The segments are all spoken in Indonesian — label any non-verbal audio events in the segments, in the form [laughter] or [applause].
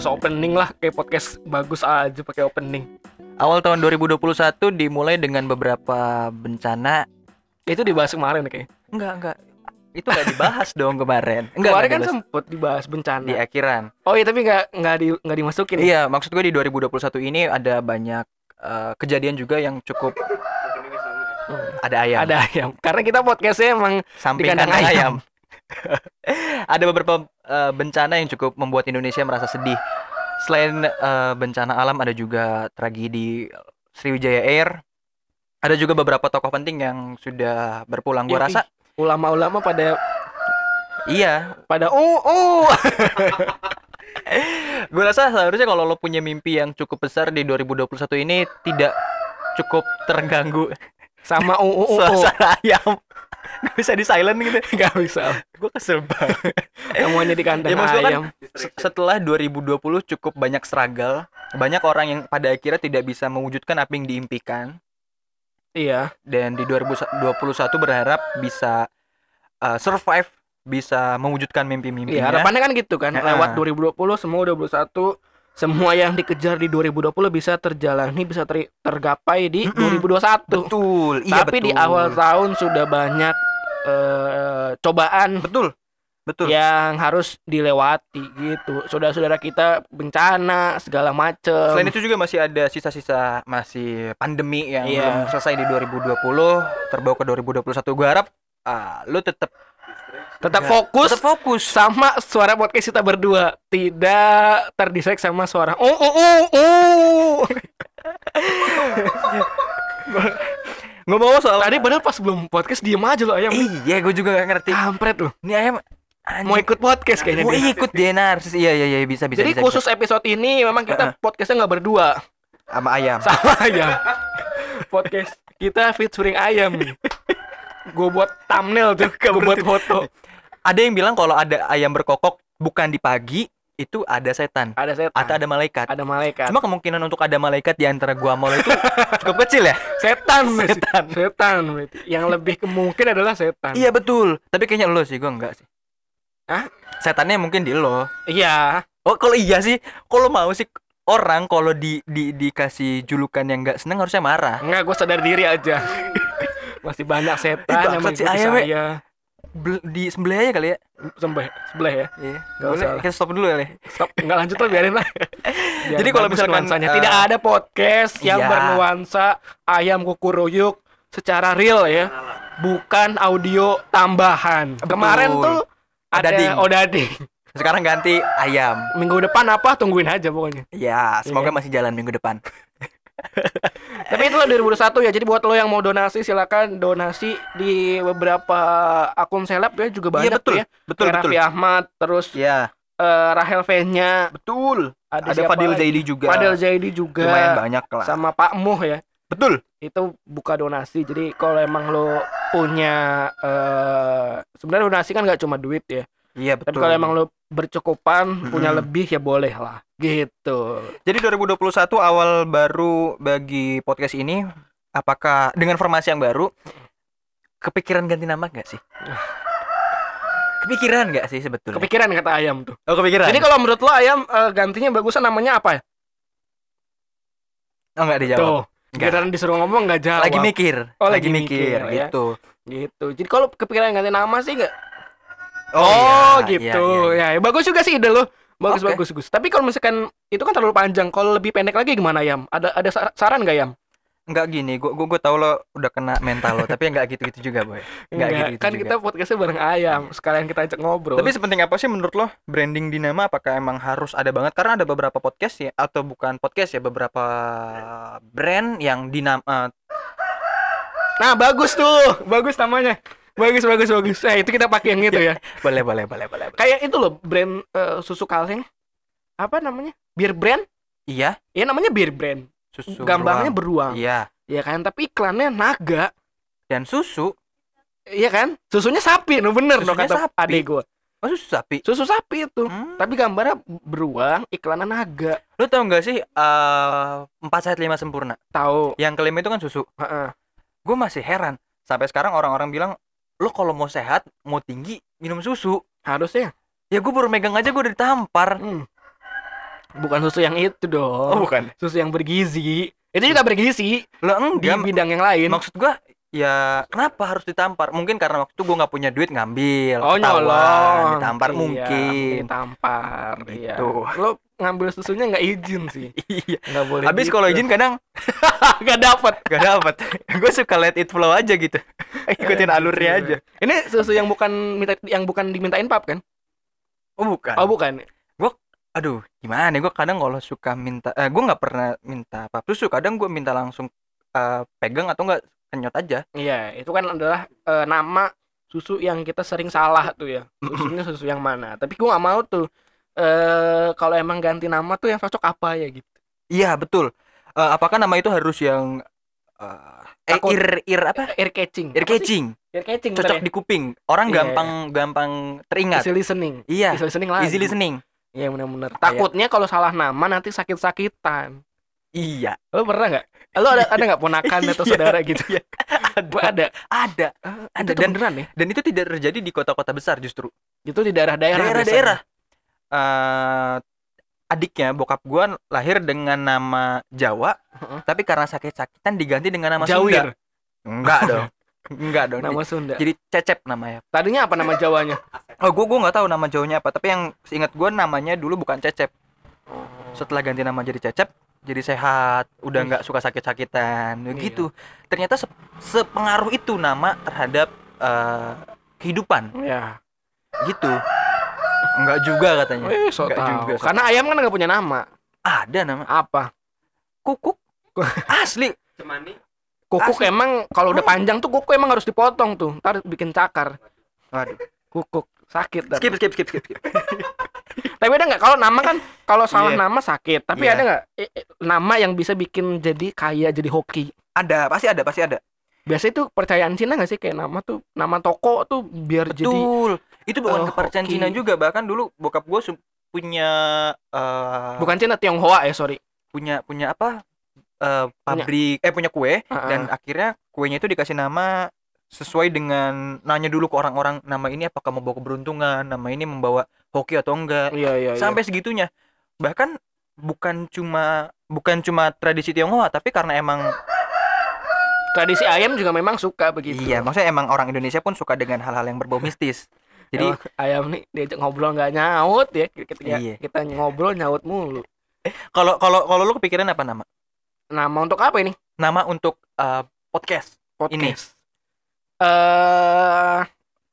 usah opening lah kayak podcast bagus aja pakai opening. Awal tahun 2021 dimulai dengan beberapa bencana. Itu dibahas kemarin kayak. Enggak, enggak. Itu enggak dibahas dong kemarin. Enggak, kemarin enggak kan sempet dibahas bencana. di akhiran. Oh iya tapi nggak nggak di nggak dimasukin. ya? Iya, maksud gue di 2021 ini ada banyak eh, kejadian juga yang cukup Hmm. ada ayam. Ada ayam. Karena kita podcastnya emang samping di kandang ayam. ayam. Ada beberapa eh, bencana yang cukup membuat Indonesia merasa sedih. Selain eh, bencana alam ada juga tragedi Sriwijaya Air. Ada juga beberapa tokoh penting yang sudah berpulang gua Yoi. rasa. ulama-ulama pada Iya, pada oh oh [laughs] gue rasa seharusnya kalau lo punya mimpi yang cukup besar di 2021 ini tidak cukup terganggu sama oh oh oh, oh. [laughs] suasana ayam. Gak bisa di silent gitu. [laughs] nggak bisa. Gue kesel banget. [laughs] Semuanya di kandang Ya, maksud kan, ayam. Se- setelah 2020 cukup banyak struggle, banyak orang yang pada akhirnya tidak bisa mewujudkan apa yang diimpikan Iya. dan di 2021 berharap bisa uh, survive, bisa mewujudkan Iya, mimpi-mimpinya. harapannya kan gitu kan. Lewat 2020 semua 2021 semua yang dikejar di 2020 bisa terjalani, bisa ter- tergapai di Mm-mm. 2021. betul, iya Tapi di betul. awal tahun sudah banyak eh, cobaan betul. Betul. yang harus dilewati gitu. Saudara-saudara kita bencana segala macem. Selain itu juga masih ada sisa-sisa masih pandemi yang Iya. belum selesai di 2020, terbawa ke 2021. Gue harap ah, lu tetap tetap Ya, fokus tetap fokus. sama suara podcast kita berdua, tidak terdistract sama suara oh oh oh oh. [laughs] Ngomong soal Tadi padahal pas belum podcast diem aja lo ayam. Iya, gue juga gak ngerti. Kampret lo. Ini ayam Mau ikut podcast kayaknya Mau dia. ikut dia narsis. Iya iya iya bisa bisa. Jadi bisa, khusus episode ini memang kita podcastnya nggak berdua bisa. sama ayam. sama ayam. Podcast kita featuring ayam. [laughs] Gue buat thumbnail tuh, gue buat foto. Ada yang bilang kalau ada ayam berkokok bukan di pagi itu ada setan Ada setan, atau ada malaikat. ada malaikat. Cuma kemungkinan untuk ada malaikat di antara gua sama lo itu [laughs] cukup kecil ya. setan. Setan. setan. Yang lebih kemungkin adalah setan. Iya betul. Tapi kayaknya lo sih gua enggak sih. Hah? Setannya mungkin di lo. Iya. Oh kalau iya sih, kalau mau sih orang kalau di, di dikasih julukan yang nggak seneng harusnya marah. Enggak, gue sadar diri aja. [laughs] Masih banyak setan yang mengikuti we. saya. Di sebelah aja kali ya. Sembah, sebelah ya. Iya. Nggak Boleh kita stop dulu kali. ya? Stop, enggak lanjut lah biarin lah. [laughs] Biar Jadi kalau misalkan, nuansanya. eh, tidak ada podcast yang iya. bernuansa ayam kukuruyuk secara real ya, bukan audio tambahan. Betul. Kemarin tuh ada Odading. odading. [laughs] Sekarang ganti ayam. Minggu depan apa tungguin aja pokoknya. Ya, semoga Iya. masih jalan minggu depan. [laughs] Tapi itulah 2021 ya. Jadi buat lo yang mau donasi silakan donasi di beberapa akun seleb ya juga banyak Iya betul. ya. Betul Kayak betul. Raffi Ahmad, terus Iya, eh, Rahel V-nya, betul. Ada, siapa Fadil? Zaidi juga. Fadil Zaidi juga. Lumayan banyak lah. sama Pak Muh ya. Betul. Itu buka donasi. Jadi kalau emang lo punya eh sebenarnya donasi kan nggak cuma duit ya. Iya Tapi betul. kalau emang lo bercukupan, punya Mm-mm. lebih ya boleh lah. Gitu. Jadi 2021 awal baru bagi podcast ini apakah dengan formasi yang baru kepikiran ganti nama gak sih? Kepikiran gak sih sebetulnya? Kepikiran kata ayam tuh. oh, kepikiran. Jadi kalau menurut lo ayam eh, gantinya bagusnya namanya apa ya? oh enggak dijawab. Tuh. Giliran disuruh ngomong nggak jawab. Lagi mikir. Oh, lagi mikir, ya. gitu. Gitu. Jadi kalau kepikiran ganti nama sih nggak? Oh, iya, gitu. iya, iya. Ya, bagus juga sih ide lo. Bagus, Oke. bagus, bagus. Tapi kalau misalkan itu kan terlalu panjang. Kalau lebih pendek lagi gimana, Yam? Ada ada sar- saran nggak, Yam? Enggak gini, gua gua, gua tahu lo udah kena mental lo, tapi enggak gitu-gitu juga, Boy. Enggak gitu-gitu kan juga. kita podcastnya bareng ayam. Sekalian kita ajak ngobrol. Tapi sepenting apa sih menurut lo branding dinama apakah emang harus ada banget karena ada beberapa podcast ya atau bukan podcast ya beberapa brand yang dinama Nah, bagus tuh. Bagus namanya. Bagus, bagus, bagus. Nah, itu kita pakai yang itu ya. [laughs] boleh boleh boleh boleh. Kayak itu loh, brand eh, susu kaleng. Apa namanya? Beer brand? Iya, Ya namanya beer brand. susu Gambarnya beruang. beruang. Iya, Ya kan? Tapi iklannya naga. dan susu Iya kan? Susunya sapi, no bener no Susunya kata sapi. adek gua. oh susu sapi. Susu sapi itu. Hmm. Tapi gambarnya beruang, iklannya naga. Lo tau nggak sih eh, empat sehat lima sempurna Tahu. yang kelima itu kan susu. Heeh. Gue masih heran sampai sekarang orang-orang bilang lo kalau mau sehat mau tinggi minum susu. Harusnya. Ya gue baru megang aja gue udah ditampar. Hmm. Bukan susu yang itu dong. Oh, bukan. Susu yang bergizi. Itu juga bergizi Lo di enggak. bidang yang lain. Maksud gua ya kenapa harus ditampar? Mungkin karena waktu itu gua nggak punya duit ngambil. Oh nyolong. Ditampar Iya, mungkin. Ditampar. Iya. Gitu. Lo ngambil susunya nggak izin sih. [laughs] Iya. Nggak boleh. Habis gitu. kalau izin kadang [laughs] nggak dapat. gak dapet. [laughs] gue suka let it flow aja gitu. Ikutin alurnya aja. Ini susu yang bukan minta yang bukan dimintain pap kan? Oh bukan. Oh bukan. Aduh, gimana? Gue kadang kalau suka minta, eh, gue nggak pernah minta pap susu. Kadang gue minta langsung eh, pegang atau enggak kenyot aja. Iya, itu kan adalah eh, nama susu yang kita sering salah tuh ya. Susunya susu yang mana? Tapi gua nggak mau tuh. Eh kalau emang ganti nama tuh yang cocok apa ya gitu. Iya betul. Eh, apakah nama itu harus yang eh eh, ear ear apa? Ear catching. Ear sih? catching, Ear catching. cocok di kuping. Orang Iya. gampang gampang teringat. Easy listening. Iya, Easy listening lagi. easy listening. Iya benar-benar. Takutnya kalau salah nama nanti sakit-sakitan. Iya, Lo pernah nggak? Lo ada ada nggak ponakan [laughs] atau Iya. saudara gitu? Gua ada. ada. Ada, itu dan- beneran ya? Dan itu tidak terjadi di kota-kota besar justru. Itu di daerah-daerah. Daerah-daerah. Eh, adiknya bokap gua lahir dengan nama Jawa, Heeh. tapi karena sakit-sakitan diganti dengan nama. Jawir. Sunda. Enggak dong. [laughs] Enggak dong. Nama Sunda. Jadi Cecep namanya. Tadinya apa nama Jawanya? Oh, gua gua nggak tahu nama Jawanya apa, tapi yang seingat gua namanya dulu bukan Cecep. Setelah ganti nama jadi Cecep, jadi sehat, udah nggak suka sakit-sakitan, Iya. gitu. Ternyata se- sepengaruh itu nama terhadap eh, kehidupan, Ya. gitu. Enggak juga katanya. Eh, so Nggak tahu. juga, so Karena ayam kan nggak punya nama. Ada nama Apa? kukuk. [laughs] Asli. Cemani. Kukuk Asli. emang kalau udah panjang tuh kukuk emang harus dipotong tuh. Ntar bikin cakar. Waduh. Kukuk sakit. dah. Skip skip skip skip. skip. [laughs] Tapi ada nggak kalau nama kan kalau salah Iya. nama sakit. Tapi Iya. ada nggak eh, eh, nama yang bisa bikin jadi kaya jadi hoki? Ada, pasti ada, pasti ada. Biasanya itu percayaan Cina nggak sih kayak nama tuh nama toko tuh biar jadi Betul. Itu bukan eh, kepercayaan hoki. Cina juga, bahkan dulu bokap gue punya eh bukan Cina Tionghoa ya sorry. punya punya apa? eh, pabrik eh punya kue Ah, dan akhirnya kuenya itu dikasih nama sesuai dengan nanya dulu ke orang-orang nama ini apakah membawa keberuntungan, nama ini membawa hoki atau enggak. Iya iya. iya. Sampai segitunya. Bahkan bukan cuma bukan cuma tradisi Tionghoa, tapi karena emang tradisi ayam juga memang suka begitu. iya, maksudnya emang orang Indonesia pun suka dengan hal-hal yang berbau mistis. Jadi Emang ayam nih diajak ngobrol nggak nyaut ya kita, Iya. kita ngobrol nyaut mulu. kalau kalau kalau lu kepikiran apa nama? Nama untuk apa ini? Nama untuk eh, podcast. Podcast. Eh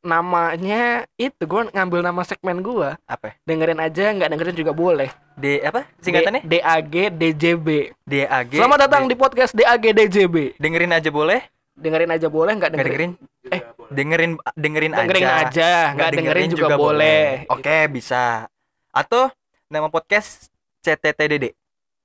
namanya itu gua ngambil nama segmen gua. Apa? Dengerin aja nggak dengerin juga boleh. D apa? Singkatannya? D- DAG DJB. DAG. Selamat datang D- di podcast DAG DJB. dengerin aja boleh? Dengerin aja boleh nggak Nggak dengerin? dengerin? Eh. Dengerin dengerin, Dengerin aja. aja, nggak dengerin, juga, boleh. Oke, bisa. Atau nama podcast CTTDD.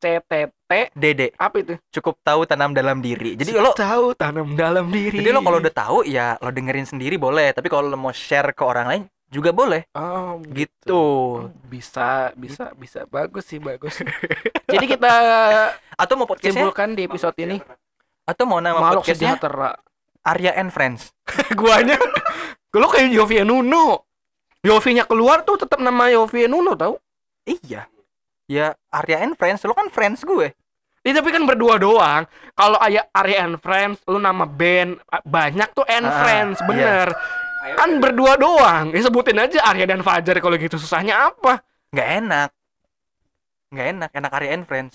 CTT DD. apa itu? Cukup tahu tanam dalam diri. Jadi lo tahu tanam dalam diri. jadi lo kalau udah tahu ya lo dengerin sendiri boleh, tapi kalau lo mau share ke orang lain juga boleh. oh, Gitu. Oh, bisa bisa bisa bagus sih bagus. [laughs] Jadi kita Atau mau podcastnya simpulkan di episode ini atau mau nama makhluk podcastnya sejahtera. Arya and Friends. [laughs] Guanya lo kayak Yofi Nuno. Yofinya keluar tuh tetap nama Yofi Nuno tau? Iya. Ya Arya and Friends, lo kan friends gue. Ini tapi kan berdua doang. Kalau ayah Arya and Friends, lu nama band banyak tuh and Ah, Friends, iya. bener. Kan berdua doang. Ya sebutin aja Arya dan Fajar kalau gitu susahnya apa? Nggak enak. Nggak enak, enak Arya and Friends.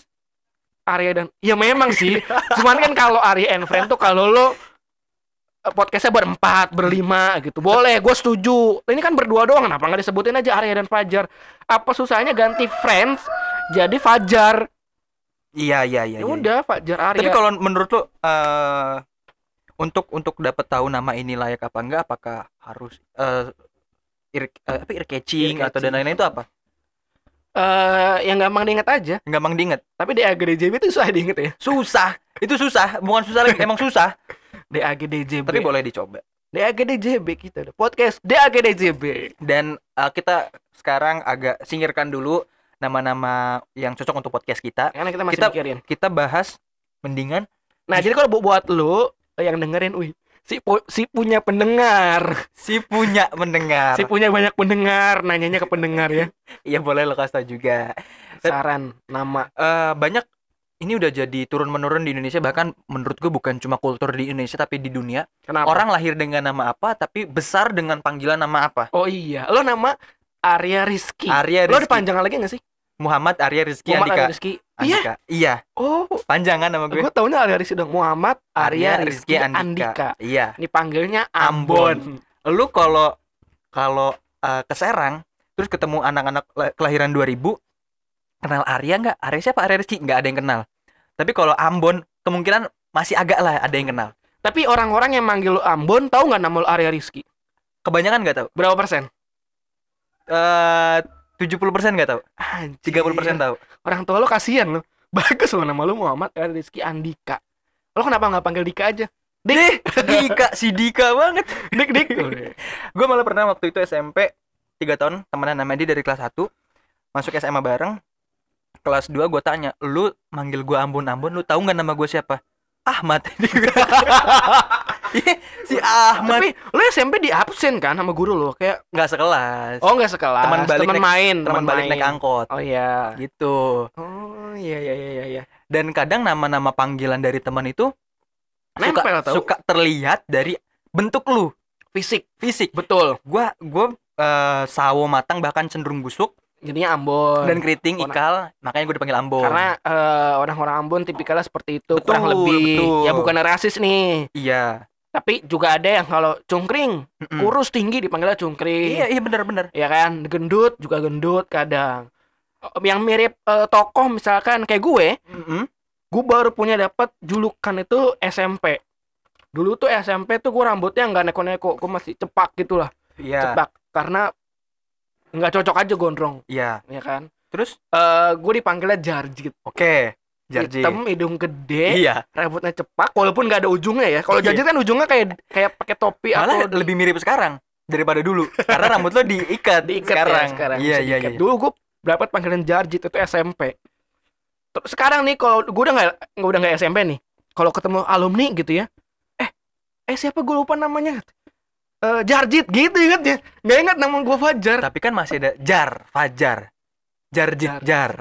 Arya dan ya memang sih. Cuman kan kalau Arya and Friends tuh kalau lo podcastnya berempat, berlima gitu. Boleh, gue setuju. Ini kan berdua doang, kenapa nggak disebutin aja Arya dan Fajar? Apa susahnya ganti Friends jadi Fajar? Iya, iya, iya. Ya iya. udah, Fajar Arya. Tapi kalau menurut lo eh untuk untuk dapat tahu nama ini layak apa enggak apakah harus eh ear, eh, apa ear catching Ear atau dan catching. lain-lain itu apa? Eh, yang gampang diinget aja. Gampang diinget. Tapi DAGDJB itu susah diinget ya. Susah. Itu susah, bukan susah lagi, emang susah. [laughs] DAGDJB. Tapi boleh dicoba. DAGDJB kita ada podcast DAGDJB. Dan eh, kita sekarang agak singkirkan dulu nama-nama yang cocok untuk podcast kita. Karena kita masih Kita- mikirin. Kita bahas mendingan Nah, jadi kalau bu- buat lu yang dengerin, wih, si pu- si punya pendengar, Si punya mendengar. si punya banyak pendengar, nanyanya ke pendengar ya. [laughs] Iya boleh lo kasih juga. Saran nama Eh banyak ini udah jadi turun menurun di Indonesia bahkan menurut gue bukan cuma kultur di Indonesia tapi di dunia kenapa? orang lahir dengan nama apa tapi besar dengan panggilan nama apa Oh iya, lo nama Arya Rizky. Arya Lo ada Rizky panjangan lagi gak sih? Muhammad Arya Rizky Muhammad Andika Arya Rizky. Iya. Andika iya Oh, panjangan nama gue gue taunya Arya Rizky dong. Muhammad Arya Rizky Andika. iya Ini panggilnya Ambon. lu kalau kalau eh, ke Serang terus ketemu anak-anak la- kelahiran 2000 kenal Arya nggak Arya siapa Arya Rizky nggak ada yang kenal tapi kalau Ambon kemungkinan masih agak lah ada yang kenal Tapi orang-orang yang manggil lo Ambon tahu nggak nama lo Arya Rizky? kebanyakan nggak tahu Berapa persen? eh 70% nggak tahu Anjir. 30% tahu Orang tua lo kasihan lo. [laughs] Bagus lo nama lo Muhammad Arya Rizky Andika. Lo kenapa nggak panggil Dika aja? Dih, Dika, si Dika banget. [laughs] Dik dik. [laughs] Gue malah pernah waktu itu SMP 3 tahun temenan sama dia dari kelas 1 masuk SMA bareng. Kelas 2 gue tanya, "Lu manggil gue Ambon-Ambon, lu tahu nggak nama gue siapa?" Ahmad. [laughs] Iya, si Ahmad Tapi lo SMP di absen kan sama guru lo kayak nggak sekelas. oh nggak sekelas Teman balik teman main teman balik main. naik angkot. oh iya Gitu. oh iya iya iya iya Dan kadang nama-nama panggilan dari teman itu suka Nempel tau. suka terlihat dari bentuk lu, fisik fisik. betul Gua gua eh, sawo matang bahkan cenderung busuk jadinya Ambon. Dan keriting Orang- ikal. Makanya gue dipanggil Ambon. Karena eh, orang-orang Ambon tipikalnya seperti itu Betul, kurang lebih. betul. ya bukan rasis nih. Iya. Tapi juga ada yang kalau cungkring Mm-mm. kurus tinggi dipanggilnya cungkring. Iya iya benar-benar ya kan? Gendut juga gendut kadang. Yang mirip eh, tokoh misalkan kayak gue gue baru punya dapat julukan itu SMP dulu tuh SMP tuh gue rambutnya nggak neko-neko gue masih cepak gitu lah iya. Cepak. Karena nggak cocok aja gondrong. Iya. Ya kan? Terus? Eh gue dipanggilnya Jarjit. Oke Jarji hitam hidung gede iya. rambutnya cepak walaupun nggak ada ujungnya ya. Kalau. Jarjit kan ujungnya kayak kayak pakai topi malah atau lebih mirip sekarang daripada dulu. Karena rambut lo diikat diikat sekarang ya sekarang. iya iya iya. Dulu gue dapat panggilan Jarjit itu SMP sekarang nih kalau gue udah nggak udah nggak SMP nih. Kalau ketemu alumni gitu ya. Eh eh siapa gue lupa namanya Eh Jarjit gitu inget ya nggak ingat nama gue Fajar. Tapi kan masih ada Jar Fajar. Jarjit Jar. Jar.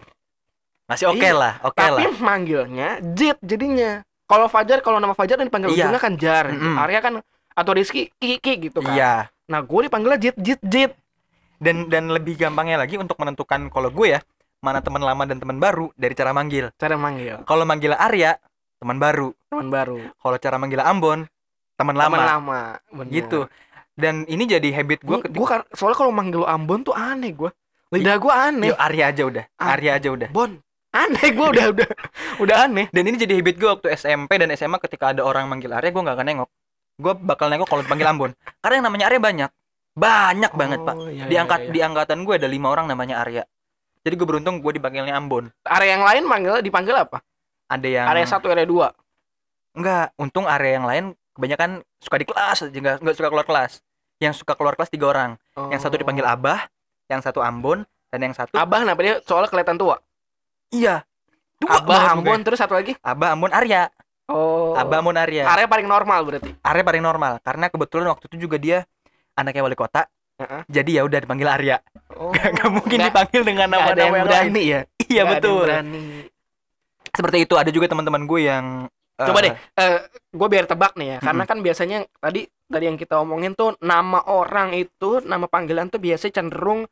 Masih oke Iya, lah oke tapi lah. manggilnya Jit jadinya. Kalau Fajar kalau nama Fajar yang dipanggil Iya. ujungnya kan Jar. Mm-mm. Arya kan atau Rizky Kiki gitu kan. Iya. Nah gue dipanggilnya Jit Jit Jit. Dan dan lebih gampangnya lagi untuk menentukan kalau gue ya mana teman lama dan teman baru dari cara manggil. Cara manggil. Kalau manggil Arya teman baru. Teman baru. Kalau cara manggil Ambon teman lama. Teman lama bener. gitu dan ini jadi habit gue gue gue soalnya kalau manggil lo Ambon tuh aneh gue lidah gue aneh. Yo, Arya aja udah Ah. Arya aja udah. Bon. Aneh gue udah udah udah aneh. Dan ini jadi habit gue waktu SMP dan SMA ketika ada orang manggil Arya gue nggak akan nengok. Gue bakal nengok kalau dipanggil Ambon. Karena yang namanya Arya banyak. Banyak banget pak. Oh, iya, di iya, angkat iya. di angkatan gue ada lima orang namanya Arya. Jadi gue beruntung gue dipanggilnya Ambon. Area yang lain manggil dipanggil apa? Ada yang area satu area dua? Enggak untung area yang lain kebanyakan suka di kelas aja nggak nggak suka keluar kelas. Yang suka keluar kelas tiga orang. Yang satu dipanggil Abah yang satu Ambon dan yang satu Abah kenapa dia? Soalnya kelihatan tua. Iya. Dua Abah Ambon terus satu lagi? Abah Ambon Arya. Oh. Abah Ambon Arya. Area paling normal berarti? Arya paling normal karena kebetulan waktu itu juga dia anaknya wali kota. Heeh. jadi ya udah dipanggil Arya. Oh, Gak, mungkin nggak- dipanggil dengan nama-nama yang yang lain. berani. Ya iya betul. berani. Seperti itu ada juga teman-teman gue yang Coba eh, deh, gue biar tebak nih ya, karena kan biasanya tadi dari yang kita omongin tuh nama orang itu, nama panggilan tuh biasanya cenderung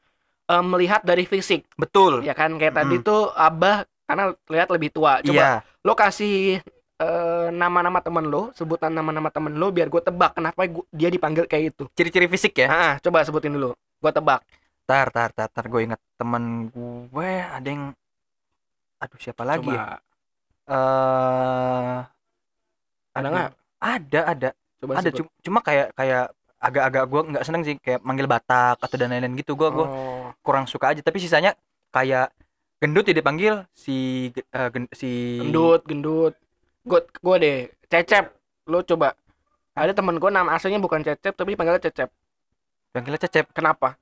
eh, melihat dari fisik, betul ya kan? Kayak tadi tuh Abah karena lihat lebih tua. Coba iya lo kasih eh, nama-nama temen lo, sebutan nama-nama temen lo, biar gue tebak kenapa gua- dia dipanggil kayak itu. ciri-ciri fisik ya Ah, coba sebutin dulu, gue tebak. tar tar tar tar gue inget temen gue ada yang aduh siapa lagi ya Coba. Ada aduh, nggak? ada ada. Coba ada sebut. cu- cuma kayak kayak agak-agak gue nggak seneng sih. Kayak manggil Batak atau dan lain-lain gitu. Gue gue Oh. kurang suka aja. Tapi sisanya kayak gendut ya dipanggil. Si eh, gen- si gendut gendut. Gue gue deh. Cecep. Lo coba. Ada temen gue nama aslinya bukan cecep tapi dipanggilnya cecep. Panggilnya cecep? Kenapa?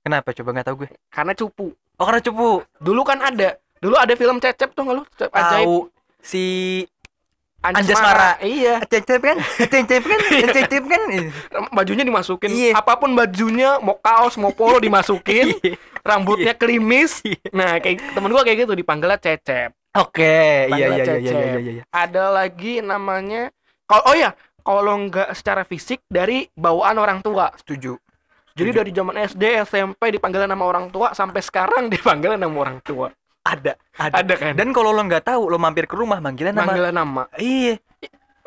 Kenapa? Coba nggak tahu gue. Karena cupu. Oh karena cupu. Dulu kan ada. Dulu ada film cecep tuh nggak lo Cecep ajaib. Tahu si Anjas Mara. Iya, Cecep kan? Cecep kan? Cecep kan? bajunya dimasukin. Iya. Apa pun bajunya, mau kaos, mau polo dimasukin. [laughs] Iya. rambutnya klimis. Nah, kayak temen gua kayak gitu dipanggilnya Cecep. Oke, iya iya iya iya iya iya. Ada lagi namanya kalau oh ya, kalau nggak secara fisik dari bawaan orang tua. Setuju. Jadi dari zaman SD, SMP dipanggilnya nama orang tua sampai sekarang [laughs] dipanggilnya nama orang tua. Ada, ada. Ada kan? Dan kalau lo nggak tahu, lo mampir ke rumah manggilnya nama. Manggilnya nama. Iya.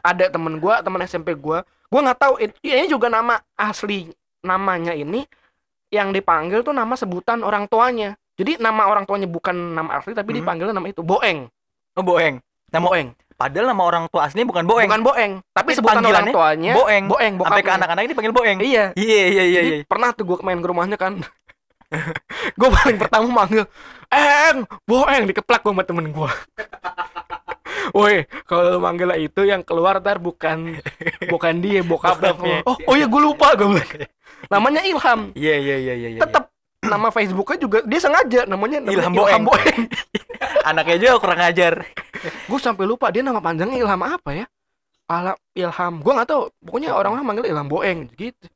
Ada temen gua, temen SMP gua. Gua nggak tahu ini juga nama asli namanya ini yang dipanggil tuh nama sebutan orang tuanya. Jadi nama orang tuanya bukan nama asli tapi Hmm. dipanggilnya nama itu Boeng. Oh, Boeng. Nama Boeng. Padahal nama orang tua aslinya bukan Boeng. Bukan Boeng, tapi Tapi sebutan orang tuanya Boeng. Boeng, Sampai ke anak-anak ini panggil Boeng. Iya. Iya iya iya Jadi iya. pernah tuh gue main ke rumahnya kan [laughs] gue paling pertama manggil Eng, boeng dikeplak gue sama temen gue [laughs] Woi, kalau lu manggil itu yang keluar ntar bukan bukan dia, bokapnya. Oh, oh ya gue lupa gue. bilang. [laughs] Namanya Ilham. Iya iya iya iya. iya. Tetap nama Facebooknya juga dia sengaja namanya, namanya Ilham Ilham, Boeng. Boeng. Anaknya juga kurang ajar. gue sampai lupa dia nama panjangnya Ilham apa ya? Alam Ilham. Gue nggak tahu. Pokoknya orang-orang manggil Ilham Boeng gitu.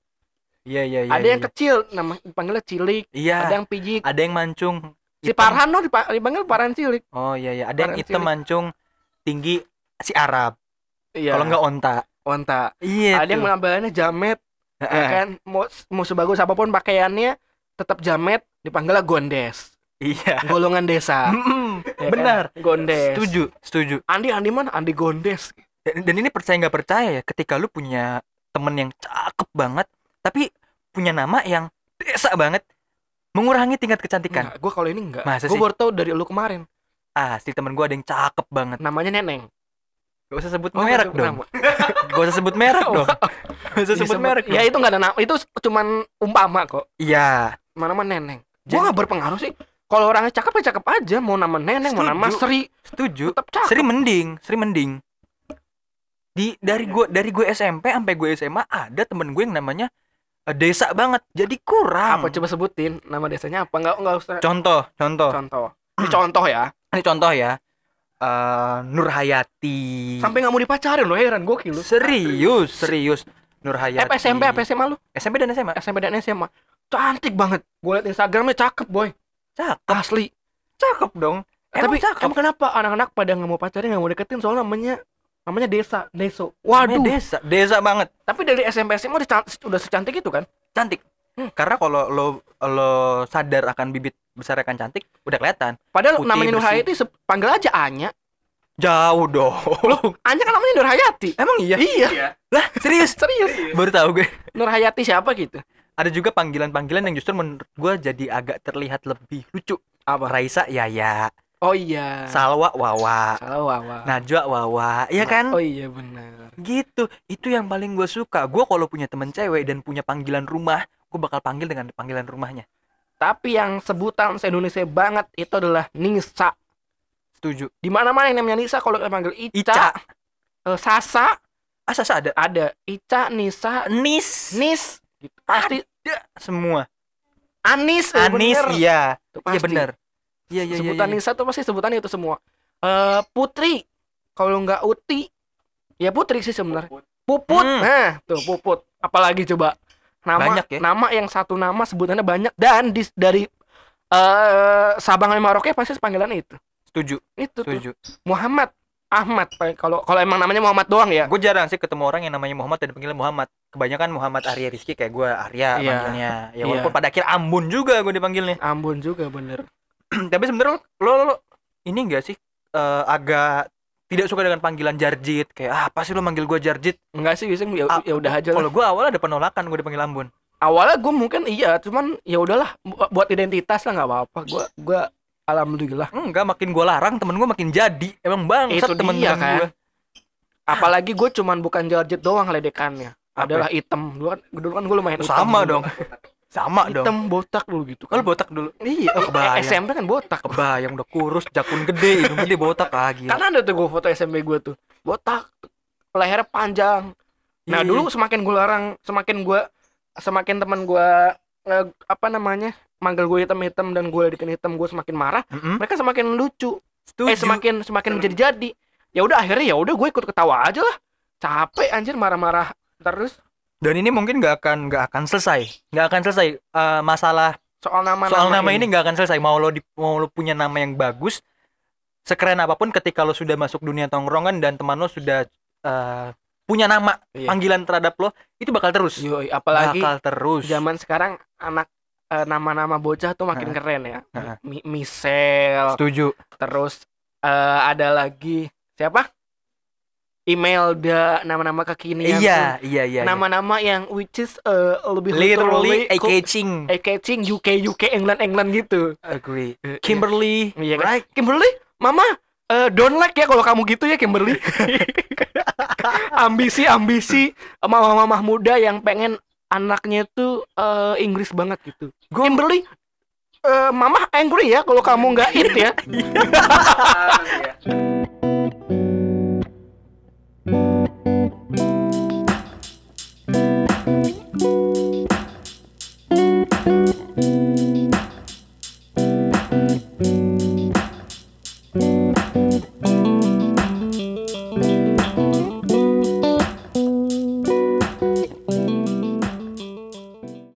Iya iya iya. ada yang iya. kecil nama dipanggilnya Cilik, Iya. ada yang Pijik. Ada yang mancung. Si hitam. Parhan loh dipa- dipanggil Parhan Cilik. Oh iya iya. Ada yang Parhan hitam cilik. mancung tinggi si Arab. Iya. Kalau nggak onta. onta. Iya. ada yang tuh. penampilannya jamet, ya kan? Mau mau sebagus apa pun pakaiannya tetap jamet dipanggilnya gondes. Iya. Golongan desa. [laughs] Ya kan? Benar. Gondes. Setuju, setuju. Andi Andi mana? Andi Gondes. Dan, dan ini percaya nggak percaya ya, ketika lu punya temen yang cakep banget, tapi punya nama yang desa banget, mengurangi tingkat kecantikan. Gue kalau ini enggak. Masa Gue baru tahu dari lu kemarin. Ah, si temen gua ada yang cakep banget. Namanya Neneng. Gak usah sebut Oh, merek nggak dong. Gak usah sebut merek dong. [laughs] Gak usah sebut Disebut- merek. Ya itu enggak ada nama. Itu cuman umpama kok. Iya. Mana nama Neneng. Gue nggak berpengaruh sih. Kalau orangnya cakep ya cakep aja. Mau nama Neneng, mau nama Setuju. Sri, Setuju. tetap cakep. Sri mending, Sri mending. Di dari gua dari gue SMP sampai gue SMA ada temen gue yang namanya desa banget. Jadi kurang. Apa coba sebutin nama desanya apa? Enggak enggak usah. Contoh, contoh. Contoh. Ini contoh ya. Ini contoh ya. Eh Nur Hayati. Sampai nggak mau dipacarin loh heran gokil lu. serius, serius. Nur Eh, Hayati. apa SMP apa SMA lu? SMP dan SMA. SMP dan SMA. Cantik banget. Gue liat Instagramnya cakep boy. Cakep, Asli. cakep dong. Tapi Emang cakep. emang kenapa anak-anak pada nggak mau pacarin nggak mau deketin soalnya namanya namanya desa deso. Namanya Waduh. desa, desa banget. Tapi dari SMP SMA udah, udah secantik itu kan? Cantik. Hmm. Karena kalau lo lo sadar akan bibit besar akan cantik, udah kelihatan. Padahal Putih, namanya Nur. Hayati panggil aja Anya. Jauh dong. Anya kan namanya Nur Hayati. Emang iya? Iya. Lah, serius? [laughs] Serius. Baru tahu gue. Nur Hayati siapa gitu? Ada juga panggilan-panggilan yang justru menurut gue jadi agak terlihat lebih lucu. Apa? Raisa Yaya, Oh iya. Salwa Wawa, Salah Wawa. Najwa Wawa, iya kan? Oh iya benar. Gitu. Itu yang paling gue suka. Gue kalau punya temen cewek dan punya panggilan rumah, gue bakal panggil dengan panggilan rumahnya. Tapi yang sebutan se-Indonesia banget itu adalah Nisa. Setuju. Di mana-mana yang namanya Nisa kalau kita panggil Ica, Ica. eh, Sasa Asa ada. ada Ica, Nisa, Nis. Nis, gitu. pasti Ada semua. Anis, Anis, bener. iya. Iya benar. Iya, iya, iya. sebutan iya. Nisa tuh pasti sebutannya itu semua. Eh Putri, kalau nggak Uti, ya Putri sih sebenarnya. Puput, Hmm. nah tuh Puput. Apalagi coba nama Banyak ya? nama yang satu nama sebutannya banyak dan di, dari eh Sabang sampai Merauke pasti panggilan itu. Setuju, Itu tuh. setuju. Muhammad Ahmad kalau kalau emang namanya Muhammad doang ya. Gue jarang sih ketemu orang yang namanya Muhammad dan panggilnya Muhammad. Kebanyakan Muhammad Arya Rizky kayak gue Arya Iya. panggilnya. Ya Iya. walaupun pada akhir Ambon juga gue dipanggilnya. Ambon juga bener. [clears throat] Tapi sebenarnya lo, lo, lo ini enggak sih eh, agak tidak suka dengan panggilan Jarjit kayak ah, apa sih lo manggil gue Jarjit? Enggak sih bisa ya, Ah, ya udah aja. Kalau gue awalnya ada penolakan gue dipanggil Ambon. Awalnya gue mungkin iya, cuman ya udahlah bu- buat identitas lah nggak apa-apa. Gue gue alhamdulillah. Enggak, makin gue larang temen gue makin jadi. Emang bangsat Itu dia temen-temen kan. gue. Apalagi gue cuman bukan Jarjit doang ledekannya. Apa? Adalah hitam. Dulu kan, dulu kan gue lumayan Sama dong. [laughs] Sama dong. Hitam botak dulu gitu Kalau botak dulu. Iya, Oh, kebayang. eh, SMP kan botak. Kebayang udah kurus, jakun gede, hidung gede botak ah gila. Karena ada tuh gue foto SMP gue tuh. Botak, lehernya panjang. Nah, Iya. dulu semakin gue larang, semakin gue semakin teman gue eh, apa namanya? manggil gue hitam-hitam dan gue ledekin hitam gue semakin marah Mm-mm. mereka semakin lucu Setuju. eh semakin semakin menjadi-jadi ya udah akhirnya ya udah gue ikut ketawa aja lah capek anjir marah-marah terus Dan ini mungkin nggak akan nggak akan selesai, nggak akan selesai Eh, masalah soal nama soal nama ini nggak akan selesai. Mau lo di, mau lo punya nama yang bagus, sekeren apa pun, ketika lo sudah masuk dunia tongkrongan dan teman lo sudah eh, punya nama Iya. panggilan terhadap lo, itu bakal terus, Yoi, apalagi bakal terus. zaman sekarang anak eh, nama-nama bocah tuh makin Heeh. keren ya Heeh. Mi Michelle Setuju. terus eh, ada lagi siapa Imelda nama-nama kekinian Iya, tuh. iya, iya. iya. nama-nama yang which is eh, lebih Literally eye catching. eye catching UK UK England England gitu Agree. Eh, Kimberly, Iya kan? right? Kimberly, Mama, eh, don't like ya kalau kamu gitu ya Kimberly. [laughs] ambisi ambisi mama-mama muda yang pengen anaknya tuh eh, Inggris banget gitu. Gua- Kimberly, eh, Mama angry ya kalau kamu nggak hit ya. [laughs] Iya.